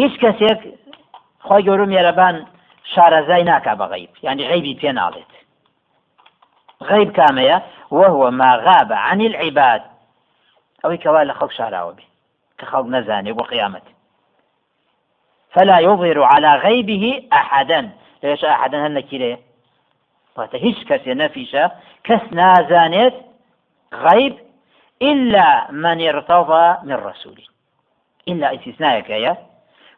هیچ کەسێک خۆی گەورە مێرەبان شارەزای ناکا بە غیب يعني غیبی پێ ناڵێت. غیب کامەیە وهو ما غاب عن العباد. ئەوەی کەوا لە خەڵک شاراوە بێ کە خەڵک نەزانێ بۆ قیامەت. فلا يظهر على غيبه أحدا. ليش أحدا هل نكيري هیچ کەسێ نەفیشە کەس نازانێت غيب إلا من ارتضى من رسوله. إلا استثناءك يا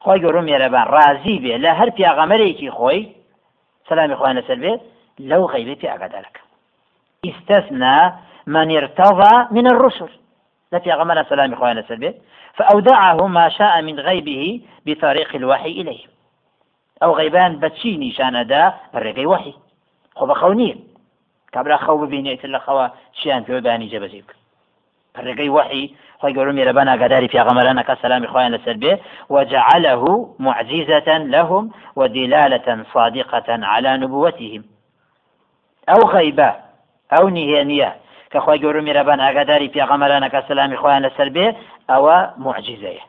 خۆی گەورم مێرەبان. ڕازی بێ. لە هەر پیاغەمەرێکی خۆی سلامی خۆیان لەسەر بێت لەو غیبێتی ئاگادارەکە استثنى من ارتضى من الرسل. لا پیغمبر سلام لەسەر بێت. فأودعه ما شاء من غيبه بطريق الوحي إليه. أو غيبان بتشي نشاندا الرقي وحي خو بخونير كابرا خو ببينيت الله خوا شيان في باني جبزيك الرقي وحي خۆی گەورم میێرەبان ئاگاداری پیاغەمەرانەکە سلامی خۆیان لەسەر بێ وجعله معجزة لهم ودلالة صادقة على نبوتهم. أو غيبة أو نهێنیە کە خۆی گەورم میێرەبان ئاگاداری پیاغەمەرانەکە سلامی خۆیان لەسەر بێ ئەوە معجزەیە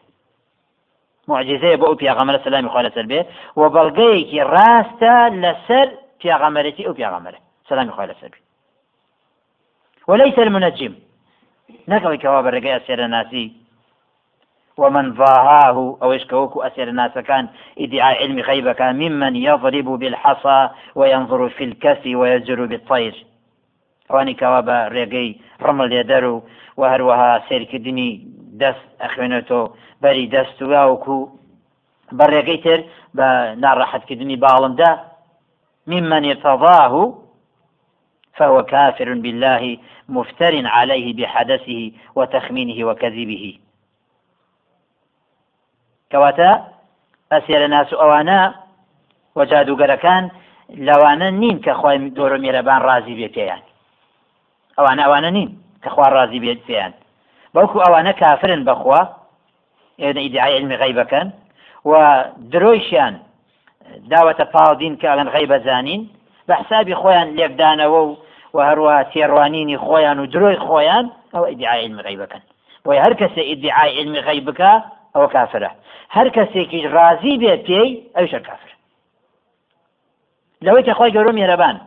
معجزەیە بۆ ئەو پیاغەمەرە سلامی خۆ لەسەر بێ و بەڵگەیەکی ڕاستە لەسەر پیاغەمەرەتی ئەو پیاغەمەرە سلامی خۆ لەسەر وليس المنجم. نەکەڵی کەوا بەڕێگەی ئەسێرە ناسی ومن ضاهاه أو إشكوك أسير الناس كان إدعاء علم غيبك ممن يضرب بالحصى وينظر في الكف ويزر بالطير. واني كوابا ريقي رمل يدرو وهروها سيركدني دەست ئەخوێنێتەوە بەری دەست واوکو بەڕێگەی تر بە ناڕەحەتکردنی باڵمدا ممن ارتضاه فهو كافر بالله مفتر عليه بحدثه وتخمينه وكذبه. كواتا أسير الناس أوانا وجادو قركان لوانا نين كخوای دۆرە میێرەبان ڕازی بێت پێیان ئەوانە ئەوانە نین کە خوا ڕازی بێت پێیان بەڵکو ئەوانە کافرن بەخوا ئێدە ئیدعای علمی غیبەکەن و درۆیشیان کە زانین بە حسابی خۆیان لێکدانەوە و و هەروە تێڕوانینی خۆیان و درۆی خۆیان ئەو ئیدعای علمی غیبەکەن بۆی هەر کەسێ ئیدعای علمی غیب بکە ئەوە کافرە. هەر کەسێکی ڕازی بێت پێی ئەوشە کافر لەوەی کە خۆی گەورە میێرەبان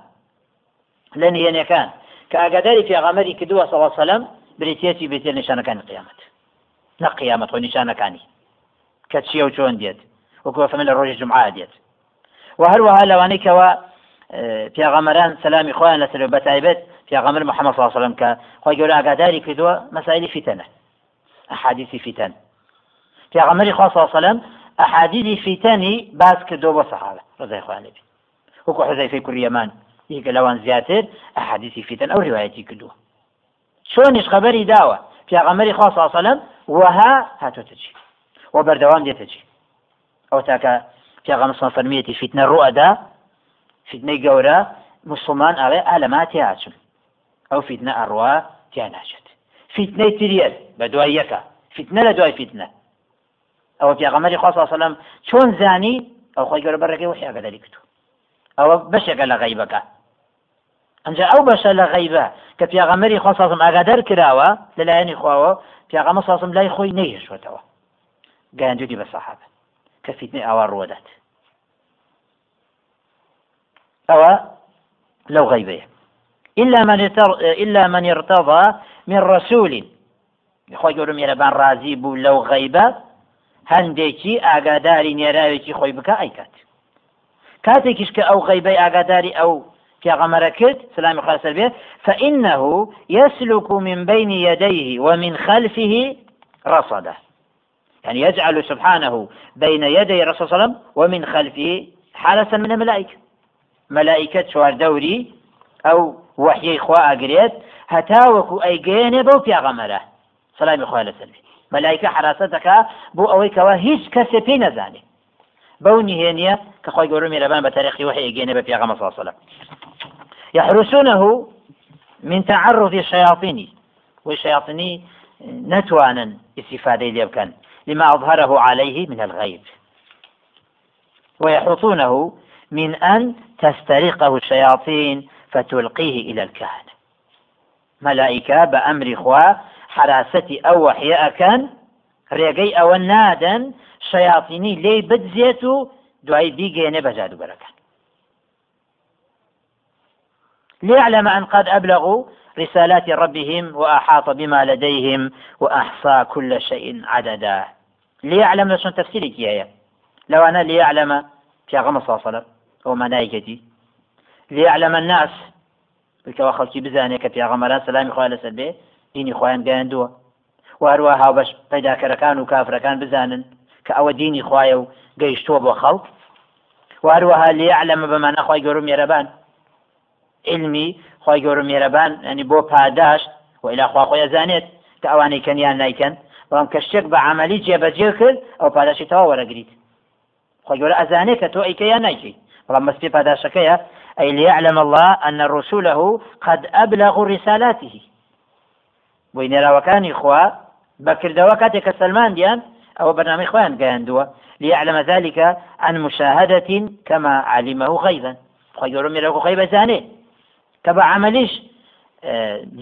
لە نهێنەکان. کە ئاگاداری پێغەمەری کردووە سەڵ سەلەم برێتێتی بێتێ نیشانەکانی قیامەت. نە قیامەت خۆ نیشانەکانی. کە چیە و چۆن دێت؟ وەکوە فەمە لە ڕۆژی جمعا دێت. و پیاغەمەران سەلامی خۆیان لەسەر بە تایبەت پیاغەمر محەممەد وسلم کە خۆی گەورە ئاگاداری کردووە مەسایلی فیتەنە ئەحادیثی فیتەن پیاغەمەری خوا صلی وسلم ئەحادیثی فیتەنی باز کردو بۆ سەحابە ڕزای لێبێ وەکو حەزەیفەی کوڕی یەمان یەکە لەوان زیاتر ئەحادیثی فیتەن ئەو ڕواەتی کردووە. چۆنیش خەبەری پیاغەمەری خوا صلی وسلم وها هاتوتە چی؟ و بەردەوام دێتە چی؟ ئەو تاکە پیاغەمە فەرمیەتی فیتنە ڕوئەدا فیتنەی گەورە مسلمان ئەڵێ ئالەماتی ئاچم ئەو فیتنە ئەڕوا تیا ناچێت فیتنەی تریت بە دوای یەکە فیتنە لە دوای فیتنە ئەوە پیاغەمەری خوا سەلم چۆن زانی ئەو خۆی گەورە بەڕێگەی وحی ئاگاداری کردو ئەوە بەشێکە لە غەیبەکە ئەنجا ئەو بەشە لە غەیبە کە پیاغەمەری خوا ساسم ئاگادار کراوە لەلایەنی خواوە پیاغەمە ساسم لای خۆی نەیهێشوێتەوە گەیاندودی بە سەحابە کە فیتنەی ئاوا ڕوەدات أو لو غيبه. إلا من إلا من ارتضى من رسول. خۆی گەورم ێرەبان ڕازی بوو لەو غەیبە هەندێکی ئاگاداری نێراوێکی خۆی بکە ئەیکات کاتێکیش کە ئەو غەیبەی ئاگاداری ئەو پیاغەمەرە کرد سلامی خاصر بێت فإنه يسلك من بين يديه ومن خلفه رصده يعني يجعل سبحانه بين يدي الرسول صلى الله عليه وسلم ومن خلفه حالة من الملائكة. مەلائکە چواردەوری ئەو وحیەی خوا ئەگرێت هەتاوەکو ئەیگەێنێ بەو پیاغەمەرە سەلامی خوا لەسەر مەلایکە حراستەکە بۆ ئەوەی کەەوە هیچ کەسێ پێی نەزانێ بەو نهێنیە کە خۆی گەورە میێرەبان بە تاریخی وحی ئەگەێنێ بە پیاغەمە ساسەلە يحرسونه من تعرض الشياطين والشياطين نتوانا استفادة ليبكن لما أظهره عليه من الغيب. ويحرصونه من أن تسترقه الشياطين فتلقيه إلى الكهنة. ملائكة بأمر خوا حراستي أو وحياء كان ڕێگەی ئەوە نادەن شەیاطینی لێی بدزێت و دوای بیگەێنێ بە جادوگەرەکان ليعلم أن قد أبلغوا رسالات ربهم وأحاط بما لديهم وأحصى كل شيء عددا. ليعلم لشون تفسيرك يا لو أنا ليعلم في غمص صلى الله وملائكتي ليعلم الناس بکەوە خەڵکی بزانێت کە پیاغەمەران سلامی خوا لەسەر بێ دینی خۆیان گەیاندووە. واروە هاوبەش پەیداکەرەکان و کافرەکان بزانن کە ئەوە دینی خوایە و گەیشتووە بۆ خەڵک. واروەها لێ علەمە بەمانە خی گەورم مێرەبان. علمی خی گەورم مێرەبان ئەنی بۆ پاداشت و ئیلاخوا خۆی زانێت کە ئەوانەی کەنیان نیکەن بەڵام کە شتێک بە عملی جێبەجێ کرد ئەو پاداشی تەوا وەرەگریت. خی گەورە ئەزانێت کە تۆ ئەیکە یان نایکەی بەڵام مەسپی پاداشەکەیە أي ليعلم الله أن رسوله قد أبلغوا رسالاته. وين وكان إخوة بكر دوكاتك سلمان ديان أو برنامج إخوان قاندوا ليعلم ذلك عن مشاهدة كما علمه غيبا خير من له غيبة زاني. كبا عمليش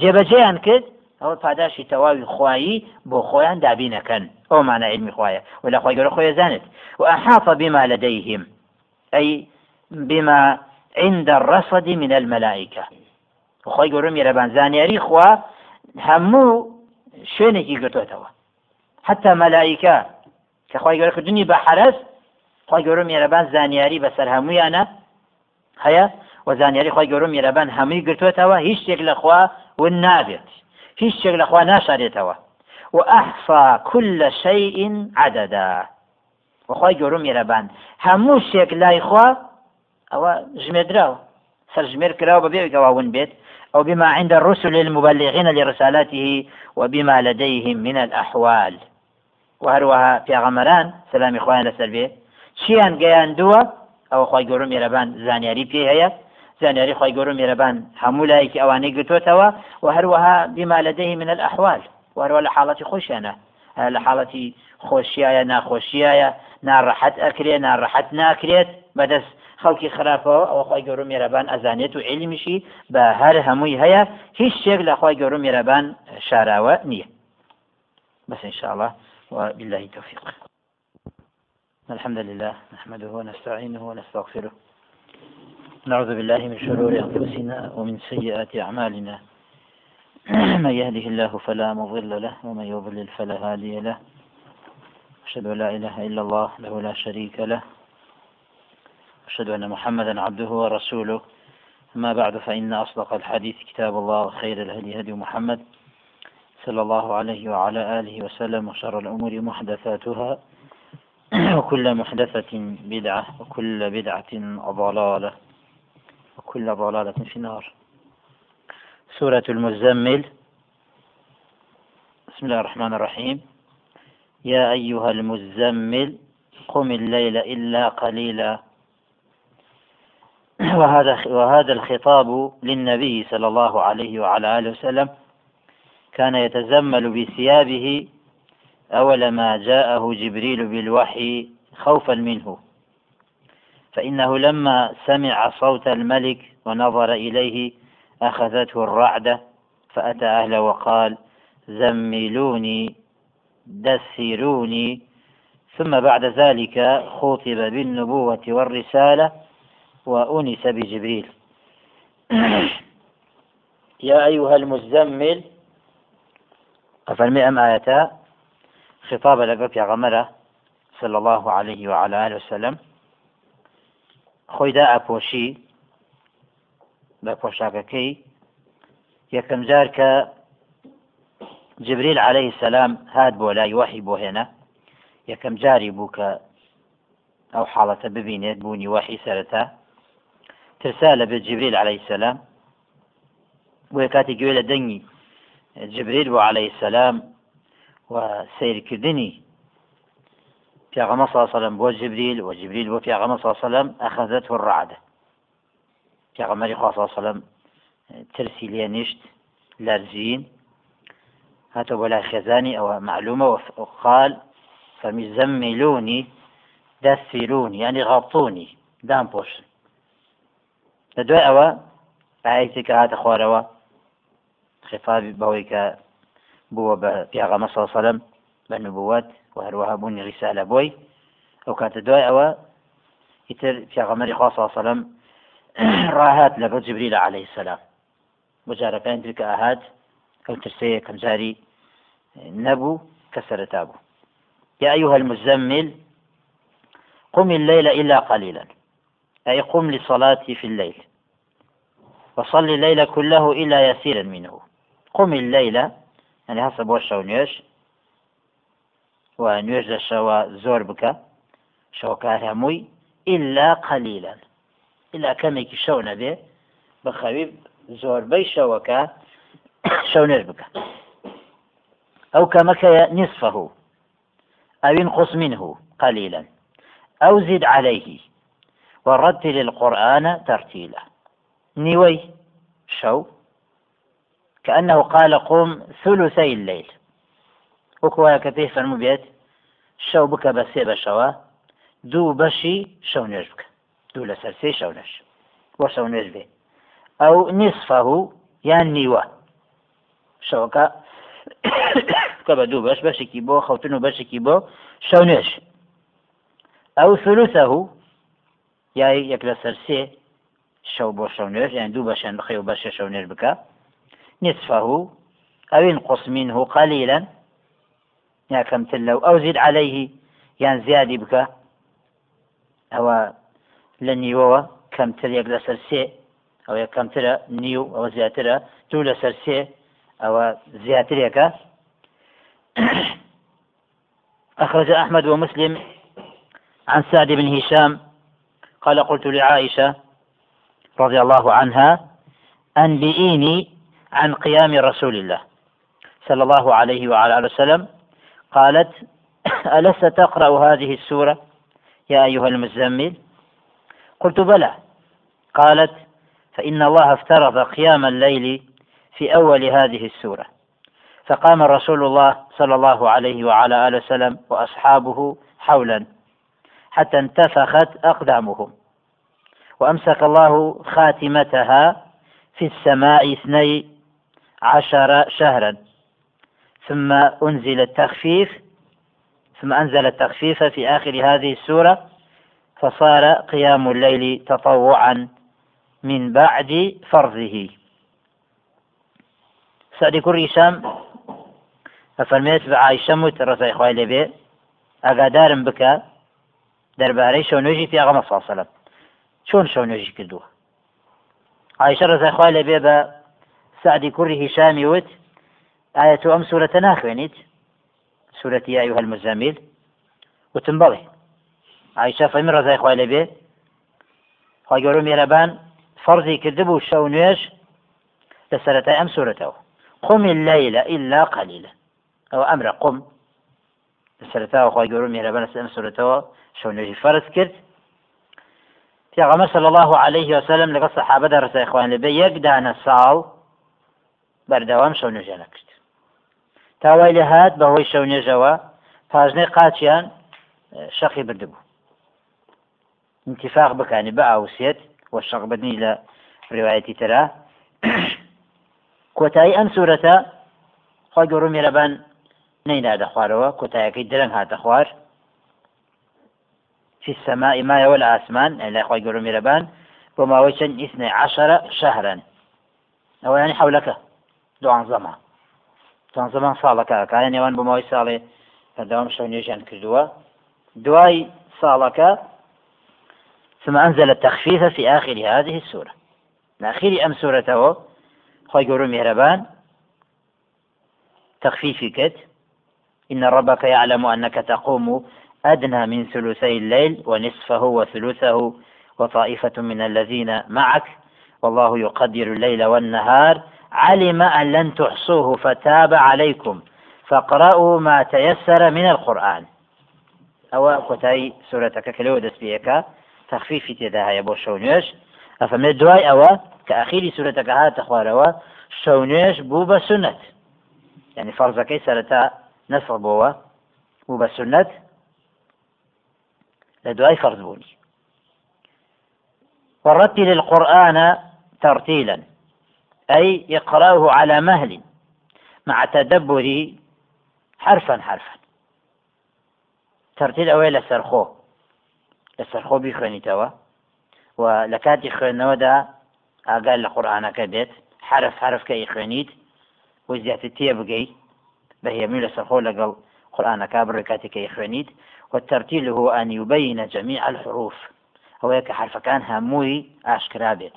جێبەجێیان کرد ئەوە پاداشی تەواوی خوایی بۆ خۆیان دابینەکەن ئەو مانە علمی خوایە ولا خۆی گەۆ خۆی زانێت وأحاط بما لديهم. أي بما عند الرصد من الملائكة. خۆی گەورم میێرەبان زانیاری خوا هەموو شوێنێکی گرتوێتەوە. حتا مەلایکە کە خی گەورە کردنی بە حرس خی گەورم میێرەبان زانیاری بەسەر هەمویانە هەیە و زانیاری خی گەورم میێرەبان هەمووی گرتوێتەوە هیچ شتێک لەخوا ون نابێت. هیچ شتێک لەخوا ناشارێتەوە. وأحصى كل شيء عددا. وخوای گەورم میێرەبان هەموو شتێک لای خوا ئەوە ژمێدراوە سەرژمێر کراوە بەبێ ون بيت أو بما عند الرسل المبلغين لرسالته وبما لديهم من الأحوال. وهروها في غمران سلام إخوان لسلبيه چیان گەیاندووە ئەو خی گەورم میێرەبان زانیاری پێ هەیە زانیاری خی گەورم میێرەبان هەموو لایەکی ئەوانەی گرتوتەوە و هەروەها بما لديه من الأحوال. وهروە لە حاڵەتی خۆشیانە لە حاڵەتی خۆشیایە ناخۆشیایە ناڕەحەت ئەکرێت ناڕەحەت ناکرێت بەدەست خەڵکی خراپەوە ئەوە خی گەورە میێرەبان ئەزانێت و عیلمیشی بە هەر هەمووی هەیە. هیچ شتێک لە خی گەورە میێرەبان شاراوە نییە. بس إن شاء الله وبالله توفيق الحمد لله نحمده ونستعينه ونستغفره. نعوذ بالله من شرور أنفسنا ومن سيئات أعمالنا. من يهده الله فلا مضل له ومن يضلل فلا هادي له. أشهد أن لا إله إلا الله له لا شريك له. أشهد أن محمدا عبده ورسوله. أما بعد فإن أصدق الحديث كتاب الله وخير الهدي هدي محمد صلى الله عليه وعلى آله وسلم وشر الأمور محدثاتها. وكل محدثة بدعة وكل بدعة ضلالة وكل ضلالة في النار. سورة المزمل. بسم الله الرحمن الرحيم. يا أيها المزمل قم الليل إلا قليلا. وهذا وهذا الخطاب للنبي صلى الله عليه وعلى آله وسلم كان يتزمل بثيابه أول ما جاءه جبريل بالوحي خوفا منه. فإنه لما سمع صوت الملك ونظر إليه أخذته الرعدة فأتى أهله وقال زملوني دثروني. ثم بعد ذلك خوطب بالنبوة والرسالة وأنس بجبريل. يا أيها المزمل أفرمي أم آيتا خطاب لقب يا غمرة صلى الله عليه وعلى آله وسلم. خۆیدا ئاپۆشی بە پۆشاکەکەی یەکەم جار کە جبریل عليه سلام هات بۆ لای وحی بۆ هێنا یەکەم جاری بوو کە ئەو حاڵەتە بوونی وحی سەرەتا ترسالە بێت جبریل عليه السلام گوێ لە دەنگی جبريل عليه السلام وسيركردني في صلى الله عليه وسلم بو جبريل وجبريل بو في صلى الله عليه وسلم أخذته الرعدة. في صلى الله عليه وسلم ترسي لينشت لارزين. هاتوا ولا خزاني أو معلومة وقال فمزملوني دثروني يعني غطوني دام بوشن لە دوای ئەوە ئاەتی کە هاتە خوارەوە خفابی بەوەی کە بووە بە پیاغەمە سەسەلم بە نبووەت بوني رسالة بوي أو كانت دواي أو يتر في غمر خاصة صلى الله عليه وسلم راهات لقد جبريل عليه السلام. بجارة كان تلك آهات أو ترسية كم جاري نبو كسر تابو يا أيها المزمل قم الليل إلا قليلا. أي قم لصلاتي في الليل. وصل الليل كله إلا يسيرا منه. قم الليل يعني حسب وش نيش ونيش الشوا زور بك. شو كارهموي إلا قليلا. إلا كمك شو نبي. بخبيب زور بي شوكا شو بك. أو كمك نصفه. أو ينقص منه قليلا. أو زد عليه. ورتل القرآن ترتيلا. نيوي شو؟ كأنه قال قم ثلثي الليل. وكوا كتير فرمو بيت شو بك بسي بشوا؟ دو بشي شو نجبك. دو لسرسي شو نج وشو نجبه. أو نصفه يعني نيوة. شوكا. كبا دو بش بشكي بو خوتنو بشكي بو شو نج أو ثلثه يا يك لسرسي شو بو شو نج يعني دو بشان بخي وبش شو نج بك نصفه أو ينقص منه قليلا يا كم تلو أو زد عليه يعني زيادة بك أو لني ووا كم تل يقدر سرسي أو يا كم ترى نيو أو زيادة تولى سرسي أو زيادة أخرج أحمد ومسلم عن سعد بن هشام قال قلت لعائشة رضي الله عنها أنبئيني عن قيام رسول الله صلى الله عليه وعلى آله وسلم. قالت ألست تقرأ هذه السورة يا أيها المزمل؟ قلت بلى. قالت فإن الله افترض قيام الليل في أول هذه السورة. فقام رسول الله صلى الله عليه وعلى آله وسلم وأصحابه حولا. حتى انتفخت أقدامهم. وأمسك الله خاتمتها في السماء اثني عشر شهرا. ثم أنزل التخفيف ثم أنزل التخفيف في آخر هذه السورة فصار قيام الليل تطوعا من بعد فرضه. سعدي كل هشام ئەفەرمێت بە عیشەم وت ڕزای خی لەبێ ئاگادارم دەربارەی شەو نوێژی پیاغەمە ساسەلم چۆن شەو نوێژی کردووە عیشە خی لەبێ بە سعدی کوڕی هیشامی وت ئایا تۆ ئەم سوورەتە ناخوێنیت؟ سوورەتی ئاوی هەلمزەمیل وتم بەڵێ عیشە فەمی ڕزای خی لەبێ خی گەۆ مێرەبان فەرزی کردبوو شەو نوێژ لە سەرەتای ئەم سوورەتەوە. قم الليل إلا قليلا ئەو ئەمرە قم سەرتاوە خۆی گەور میێرەبەن ئەم سورەتەوە شەو نوێژی فەرز کرد. پیاغەمە صلى الله عليه وسلم لەگەڵ سەحابەدا ڕسای خوان لەبێ یەک دانە ساڵ بەردەوام شەو نوێژە نەکرد تاوای لە هات بەهۆی شەو نوێژەوە پاژنەی قاچیان شەقی بردبوو انتفاق بکانی بە ئاوسێت وە شەق بدنی لە ڕێوایەتی ترە کۆتایی ئەم سوورەتە خوا گەۆ میێرەبان نەیدادە خوارەوە کۆتایەکەی درەنگ هاتە خوار في السماء ما يولى آسمان يعني يخوي يقولون ميربان وما وجن اثني عشر شهرا أو يعني حولك دو عن زمان دو عن زمان صالك كان يوان بموي صالي فدوام شون يجان كردوا دواي صالك ثم أنزل التخفيف في آخر هذه السورة. آخر أم سورته خوي يقولون مهربان تخفيف كت إن ربك يعلم أنك تقوم أدنى من ثلثي الليل ونصفه وثلثه وطائفة من الذين معك. والله يقدر الليل والنهار. علم أن لن تحصوه فتاب عليكم. فاقرأوا ما تيسر من القرآن. أو كتاي سورة كلو دسبيك تخفيف تداها يبو شونيش. أفهم الدواي أو كأخير سورة كها تخواروا شونيش بوب سنة يعني فەرزەکەی سەرەتا نەسەڵبەوە و بە سنت لە فەرز بوونی ورتل القرآن ترتيلا أي اقرأه على مهل مع تدبر حرفا حرفا. تەرتیل ئەوەی لە سەرخۆ لە سەرخۆ بیخوێنیتەوە و لە کاتی خوێندنەوەدا ئاگال لە قورآانەکە بێت حرف حرفکە خوێنیت بۆ زیاتر هێمی لە سەرخۆ لەگەڵ قورآانەکە بڕێکاتێکە خوێنیت والترتيل هو أن يبين جميع الحروف. هو يك حرف كان هموي أشكرا بيت.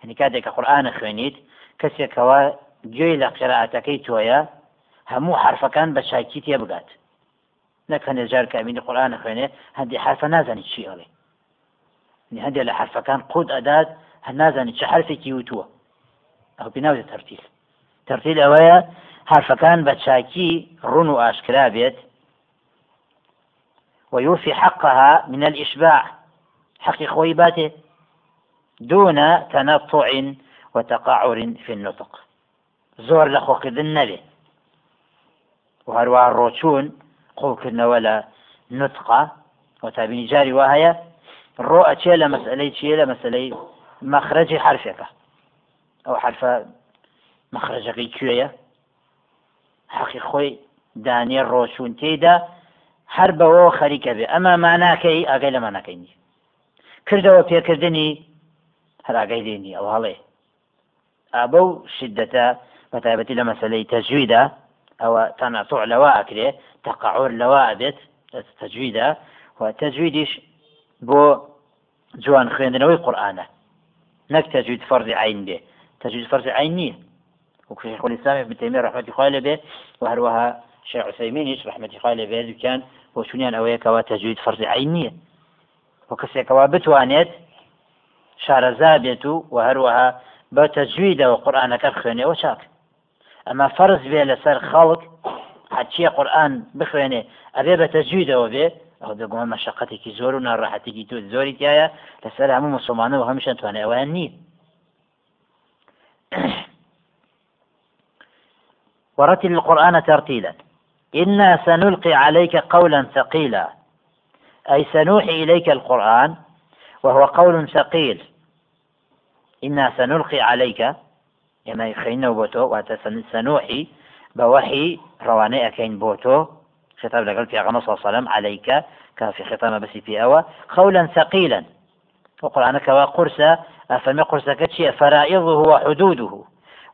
يعني كاتك قرآن خوينيت كسيك هو جوي لقراءتكي تويا همو حرف كان بشاكي تيبقات نەکەنێ جار کە ئەمینی قورآانە خوێنێ هەندی حرفە نازانی چی ئەڵێ هەندێک لە حرفەکان قوت ئەدات هەر نازانی چه حرفێکی وتووە ئەو بناوێت تەرتیل تەرتیل ئەوەیە حرفەکان بە چاکی ڕون و ئاشکرا بێت. ويوفي حقها من الإشباع. حق خويباته دون تنطع وتقعر في النطق. زور لخوكدن نبي وهروها الروتون نطقە وتابینی جاری وا هەیە. ڕۆ ئەچێ لە مەسئلەی چیە؟ لە مەسلەی مەخرەجی حرفێکە. ئەو حرفە مەخرەجەکەی کوێیە؟ حەقی خۆی دانێ ڕۆچوون تێدا هەر بەوە خەریکە بێ. ئەمە ماناکەی ئاگەی لە مانەکەینی کردەوە پێکردنی هەراگەی دێنی ئەو هەڵێ ئابە و شدەتە بە تایبەتی لە مەسلەی تەجویدا ئەوە تەناتۆ لەوە ئەکرێ تەقعور لەوە ئەبێت تەجویدا. تەجویدیش بۆ جوان خوێندنەوەی قورآانە نەک تەجوید فەرزی عین بێ. تەجوید فەرزی عین نییە. وكشيخ الإسلام ابن تيمية رحمة الله عليه وهروها شيخ عثيمين رحمة الله عليه كان بۆچونیان ئەوەیە کەوا تەجوید فەرزی عین نییە بۆ کەسێکەوە بتوانێت شارەزا بێت و و هەروەها بە تەجویدەوە قورآانەکە خوێنێەوە چاک ئەمە فەرز بێ لەسەر خەڵک حچیە قورآن بخوێنێ ئەبێ بە تەجویدەوە بێ ئەو دەگومە مەشقەتێکی زۆر و ناڕاحەتێکی تو زۆری تایە لەسەر هەموو مسلمانەوە هەمیشان توانێ ئەویان نییە ورتل القرآن ترتيلا. إنا سنلقي عليك قولا ثقيلا. أي سنوحي إليك القرآن وهو قول ثقيل. إنا سنلقي عليك يما يخينا بوتو سنوحي بوحي رواني أكين بوتو. خطاب لقل في غمصة صلى الله عليه وسلم عليك كان في ختام بس في أوى. قولا ثقيلا. وقرآن كوا قرصة أفهم قرصة كتشي فرائضه وحدوده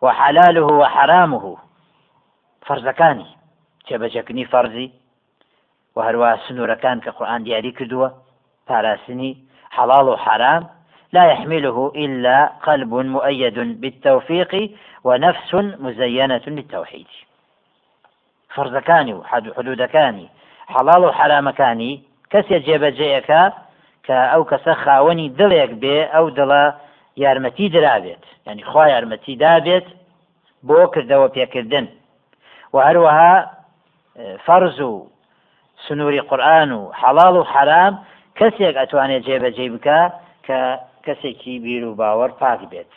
وحلاله وحرامه. فرزكاني جێبەجەکنی فەرزی و هەروە سنوورەکان کە قورآن دیاری کردووە پاراسنی حەڵاڵ و حرام لا يحمله إلا قلب مؤيد بالتوفيق ونفس مزينة بالتوحيد فرزكاني وحدودكاني حلال وحرامكاني كسي جيب جيك كأو كسا خاوني دليك بي أو دلا يارمتي درابيت يعني خوا يارمتي دابيت بو كردو بيكردن وهروها فەرز و سنووری قورآن و حەڵاڵ و حرام کەسێک ئەتوانێت جێبەجێ بکە کە کەسێکی بیر و باوەڕ پاک بێت.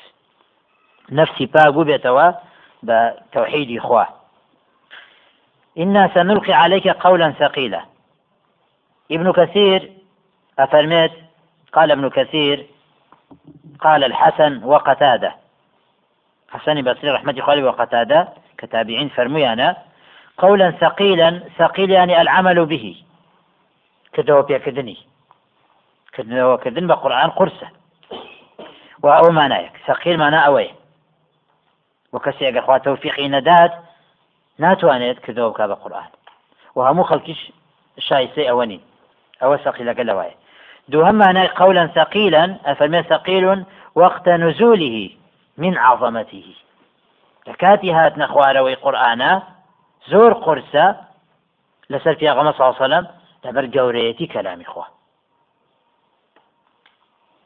نفسی إنا سنلقي عليك قولا ثقيلا. ابن كثير أفرمت قال ابن كثير قال الحسن وقتادة. حسن بصري رحمة الله وقتادة. كتابعين فرميانا قولا ثقيلا ثقيل يعني العمل به. كدوا بيكدني كدوا كدن بقرآن قرصة وأو معناك ثقيل معناه أوي. وكسي أخوة توفيقي ندات ناتوانيت كدوا بك بقرآن. وهمو خلقش شايسي أونين أو ثقيل قال واي دوهم معناه قولا ثقيلا أفرمي ثقيل وقت نزوله من عظمته. لكاتي هات نخواروي قرآنا زۆر قرسە لەسەر پیاغەمە ساوسەلم لەبەر گەورەیەتی کەلامی خوا.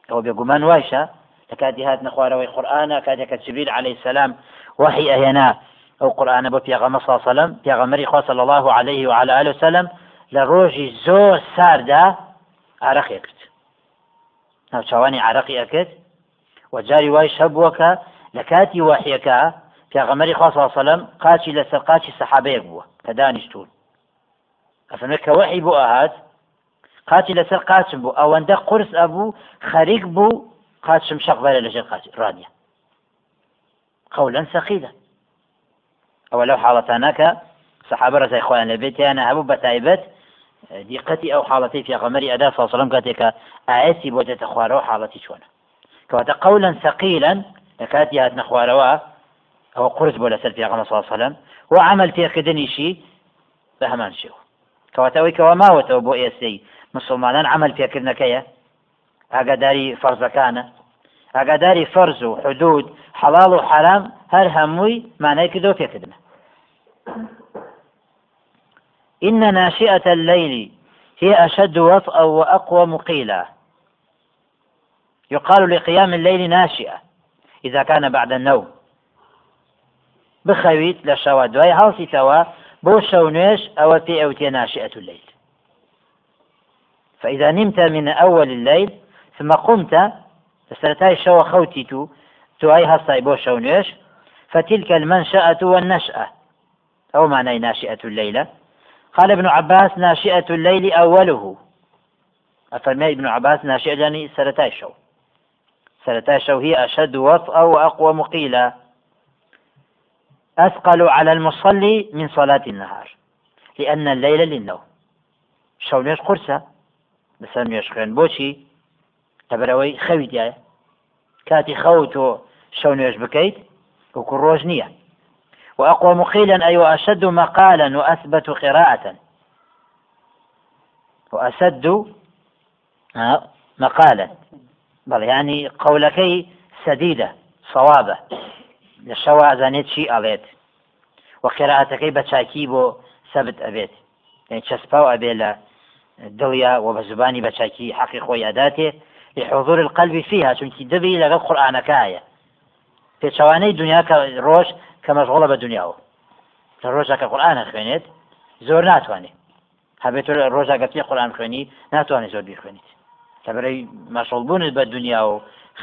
ئەو بێگومان وایشە لە کاتی هات نەخوارەوەی قورآانە کاتێکە جبیل عليه السلام وحی ئەهێنا ئەو قورآانە بۆ پیاغەمە ساوسەلم پیاغەمەری صلی الله عليه وعلى آله وسلم لە ڕۆژی زۆر ساردا عرەقی کرد. ناوچوانی عرەقی ئەکرد و جاری وایش هەبووە لە کاتی وحیەکە پیاغەمەری خوا سەلم قاچی لەسەر قاچی سەحابەیەک بووە کە دانیشتون ئەفەمە کە وەحی بۆ ئاهات قاچی لەسەر قاچم بوو ئەوەندە قرس ئەبوو خەریک بوو قاچم شەقبەرە لەژێر قاچی ڕانیە قولا سەقیلە ئەوە لەو حاڵەتانەکە سەحابە ڕزای خۆیان لەبێتیانە هەبوو بە تایبەت دیقەتی ئەو حاڵەتی پێغەمەری ئەدا ساسەڵم کاتێکە ئاەتی بۆ دێتە خوارەوە حاڵەتی چۆنە کەواتە قولا ثقيلا لە کاتی هات نەخوارەوە ئەوە قرس بۆ لەسەر پێغەمە ساسەلم و عمل پێکردنیشی بە هەمان شێو کەواتەوەی کەەوە ماوەتەوە بۆ ئێستەی مسلمانان عمل پێکردنەکەیە ئاگاداری فەرزەکانە ئاگاداری فەرز و حدود حەڵال و حرام هەر هەمووی مانای کردەوە پێکردنە إن ناشئة الليل هي أشد وطئا وأقوى مقيلا. يقال لقيام الليل ناشئة إذا كان بعد النوم. بخويت لشوا دواي هاوسي توا بو شونيش أو في أوتي ناشئة الليل فإذا نمت من أول الليل ثم قمت فسرتاي شوا خوتيتو تواي هاستاي بو شونيش فتلك المنشأة والنشأة. أو معنى ناشئة الليلة قال ابن عباس ناشئة الليل أوله. أفرمي ابن عباس ناشئة يعني سرتاي شو. سرتاي شو هي أشد وطأ وأقوى مقيلة أثقل على المصلي من صلاة النهار لأن الليل للنوم. قرصة؟ بس نيش خوێن بۆچی لەبەرەوەی خەویتایە کاتی خەوت و شەو نوێش بکەیت وەکو ڕۆژ نییە وأقوى مقيلا أي وأشد مقالا وأثبت قراءة. وأسد مقالا. بل يعني قولكي سديدة صوابة. لە شەوە ئەزانێت چی ئەڵێت. وە خێراعاتەکەی بە چاکی بۆ سەبت ئەبێت. چەسپاو ئەبێ لە دڵیا وە بە زبانی بە چاکی حەقی خۆی ئەداتێ لحضور القلبی فيها چونکی دەبی لەگەڵ قورآانەکایە پێچوانەی دنیا کە ڕۆژ کە مەشغڵە بە دنیاوە. لە ڕۆژەکە قورآانە خوێنێت زۆر ناتوانێت. هەبێت ڕۆژاگەتی قورآان خوێنی ناتوانێت زۆر بیخوێنیت. تەبرەی مەشغڵبوونت بە دنیا و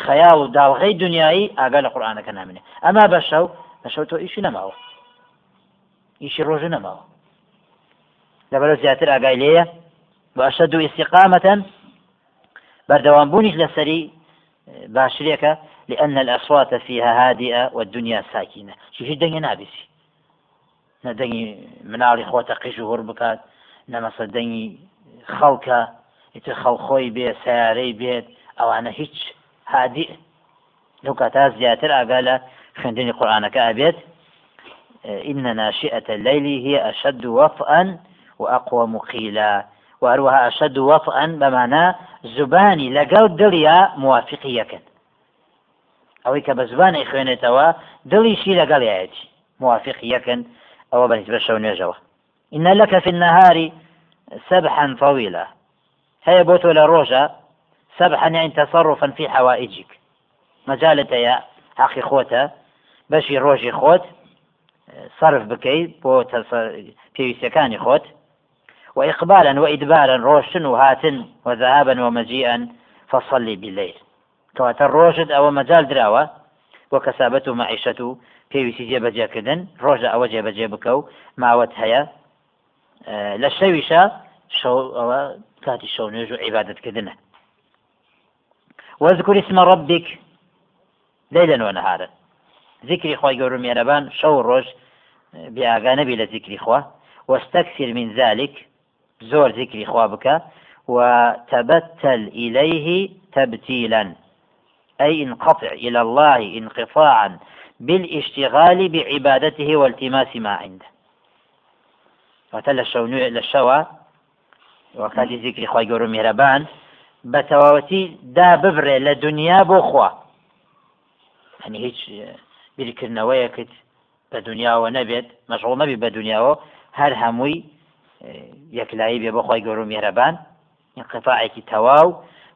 خەیاڵ و داڵغەی دنیایی ئاگا لە قورآانەکە نامێنێ ئەما بە شەو بە شەو تۆ ئیشی نەماوە ئیشی ڕۆژ نەماوە لەبەرە زیاتر ئاگای لێیە بەشە دوو لأن الأصوات فيها هادئة والدنيا ساكنة. شي دنيا نابسي؟ ندني مناڵی خۆتە قیش و هڕ بکات نەمەسە دەنگی خەڵکە ئیتر خەڵخۆی بێ سیارەی بێت ئەوانە هیچ هادی لەو کاتا زیاتر ئاگا لە خوێندنی إن ناشئة الليل هي أشد وطئا وأقوى مقيلا. وهروها أشد وطئا بمعنى زباني لقل دليا موافقية ئەوەی کە بە زبانی خوێنێتەوە دڵیشی لەگەڵایەتی موافق یەکن ئەوە بەنسبە شەو نوێژەوە إن لك في النهار سبحا طويلا. هي بوتو لروجا. سبحا يعني تصرفا في حوائجك. مجالة يا حقي خوتا بشي روجي خوت صرف بكي بو بيوسكاني خوت. وإقبالا وإدبارا روشن وهاتن وذهابا ومجيئا فصلي بالليل. کەواتە ڕۆژت ئەوە مەجال دراوە بۆ کەسابەت و معیشەت و پێویستی جێبەجێکردن ڕۆژە ئەوە جێبەجێ بکە و ماوەت هەیە لە شەویشە شەو ئەوە کاتی شەو نوێژ و عیبادتکردنە وەذكر اسم ربك. ليلا ونهارا. ذكري خواي قولوا ميربان شو الروج بأغانى بلا ذكري خوا واستكثر من ذلك زور ذكري خوا بك. وتبتل إليه تبتيلا. أي انقطع إلى الله انقطاعا بالاشتغال بعبادته والتماس ما عنده. وتلا الشونو للشوا وكان ذكر خوي جورو مهربان بتواوتي دا ببري لدنيا بوخوا يعني هيك بیرکردنەوەیەکت بە دنیاوە نەبێت مەشغڵ نەبی بە دنیاوە هەر هەمووی یەکلایی بێ بۆ خۆی گەور و میێرەبان قفاعێکی تەواو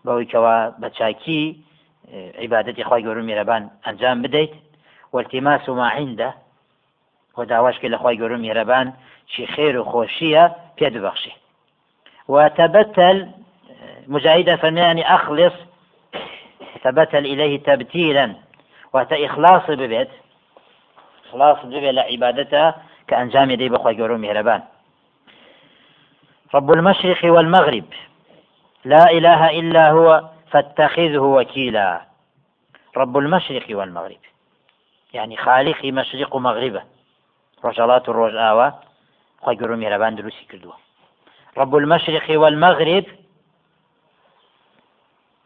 بەوەی کەەوە بە چاکی عیبادەتی خی گەور میێرەبان ئەنجام بدەیت. والتیماس و ما عنده و داواشکە لە خی گەور میێرەبان چی خێر و خۆشیە پێ دبەخشی وتبتل مجاهدة فناني أخلص تبتل إليه تبتيلا وتا إخلاص ببيت إخلاص ببيت لعبادته كأنجام يدي بخوة جورو مهربان. رب المشرق والمغرب لا إله إلا هو فاتخذه وكيلا. رب المشرق والمغرب يعني خالق مشرق ومغربة. ڕۆژەڵات و ڕۆژ ئاوە خی گەۆ میێرەبان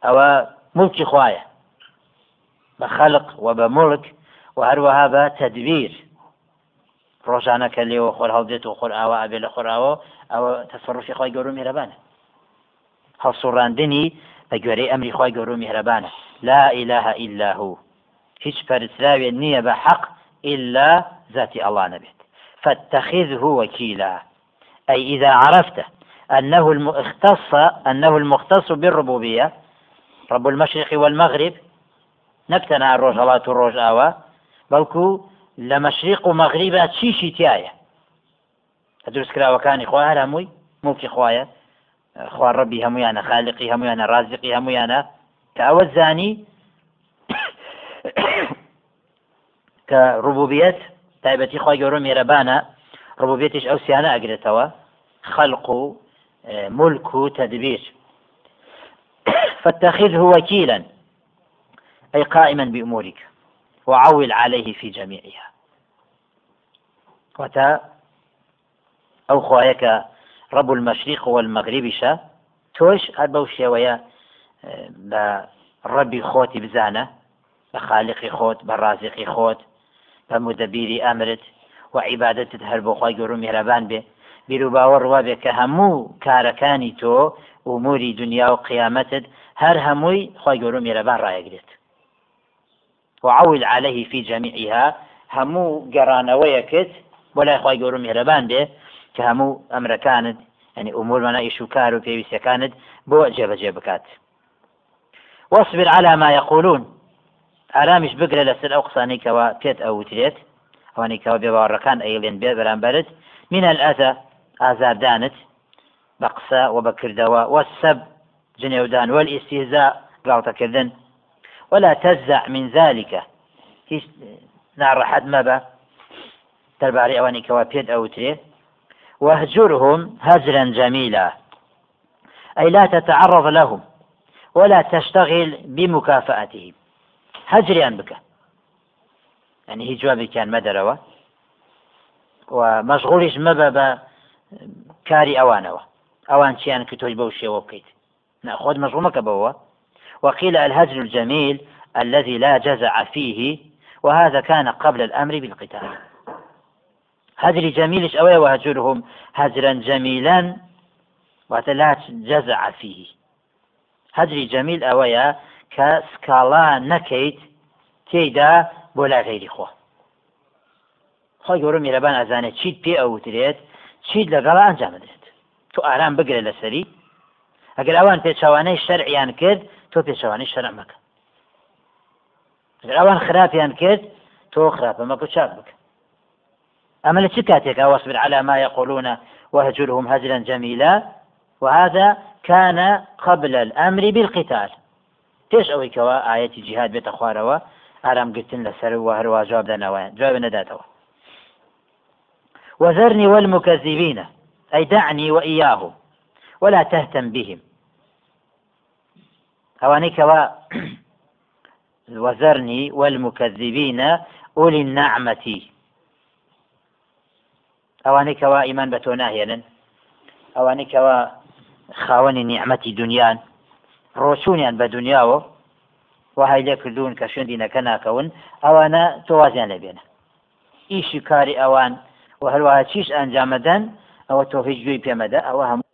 أو ملك خوايا بخلق وبملك وهروها بتدبير. ڕۆژانەکە لێوە خۆر هەڵدێت و خۆر ئاوا ئەبێ لە خۆراوە ئەوە تەسەڕفی خۆی گەورو میهرەبانە هەڵسوڕاندنی بە لا إله إلا هو. هیچ پەرسراوێ نییە بە حەق إلا ذاتي الله نبيت. فاتخذه وكيلا. أي إذا عرفت أنه المختص أنه المختص بالربوبية رب المشرق والمغرب الروج الله الروج آوا بلكو لە مەشریق و مەغریبە چیشی تایە. دروستکراوەکانی خوا هەر هەمووی موکی خوایە خوا ڕەبی هەمویانە خالقی هەمویانە ڕازقی هەمویانە کە ئەوە زانی کە ڕوبوبیت تایبەتی خی گەورە مێرەبانە ڕبوبێتش ئەو سیانە ئەگرێتەوە خەلق و ملك و تدبير فاتخذه وكيلا أي قائما بأمورك وعول عليه في جميعها. وتا أو خوايك رب المشرق والمغرب شا توش هاد ويا بە ڕەبی خۆتی بزانە بە خالقی خۆت بە ڕازقی خۆت بە مدەبیری ئەمرت و عیباەتت هەر بۆ گەور و میێرەبان بێ بیر و باوەڕ وا بێ کە هەموو کارەکانی تۆ ئوموری دنیا و قیامەتت هەر هەمووی خی گەور و میێرەبان ڕایەگرێت. وعول عليه في جميعها همو گەڕانەوەیەکت بۆ لای خی گەورم مهرەبان بێ کە هەموو ئەمرەکانت ینی ئومورمەە ئیش و کار و پێویستەکانت بۆ جێبەجێ بکات. واصبر على ما يقولون ئارامیش بگرە لەسەر ئەو قسانەی کەەوە پێت ئەوترێت. ئەوانەی کەەوە بێباڕەکان ئەیڵێن بێ بەرامبەرت. من الأذى ئازاردانت. بە قسە و بەکردەوە وەسەب جنێودان وەئیسیزا گاڵتەکردن ولا تزع من ذلك. هیچ ناڕەحەت مەبە دەربارەی ئەوانی کەوا پێت ئەوترێ واهجرهم هجرا جميلا. أي لا تتعرض لهم ولا تشتغل بمكافأتهم هجريان بك. يعني هي جوابي كان مدروا ومشغولش مبا كاري أوانوا. أوان شيان كتوج بوشي وبكيت نأخذ مشغول مكبوا وقيل الهجر الجميل الذي لا جزع فيه وهذا كان قبل الأمر بالقتال. هجر جميل أوي وهجرهم هجرا جميلا ولا جزع فيه. هجر جميل أويا كسكالا نكيت تيدا بولا غير خوا خۆی گەورە میرەبان ئەزانێت چیت پێ ئەوترێت چیت لەگەڵ ئەنجام بدرێت تو ئارام بگرێ لەسەری. ئەگەر ئەوان پێچوانەی شەرعیان کرد تۆ پێچەوانی شەرع مەکە. ئەوان خراپیان کرد تۆ خراپە مەکە چاک بکە. ئەمە لە چ کاتێک واصبر على ما يقولون وهجرهم هجرا جميلا وهذا كان قبل الأمر بالقتال. پێش ئەوەی کەەوە ئاەتی جیهاد بێتە خوارەوە ئارام گرتن لەسەر و هەروە جواب دەنەوەیان جواب نەداتەوە وذرني والمكذبين. أي دعني وإياهم ولا تهتم بهم. والمكذبینە ئولی النعمەتی ئەوانەی کەوا ئیمان بە تۆ ناهێنن ئەوانەی کەوا خاوەنی نیعممەتی دنیاان ڕۆچوونیان دنیاوە وهای لێ کردوون کە شوێندینەکە ناکەون ئەوانە تۆوازیان لەبێنە ئیشی کاری ئەوان و هەروەها چیش ئەنجامەدەن تۆ هیچ گوێی پێمەدە ئەوە هەموو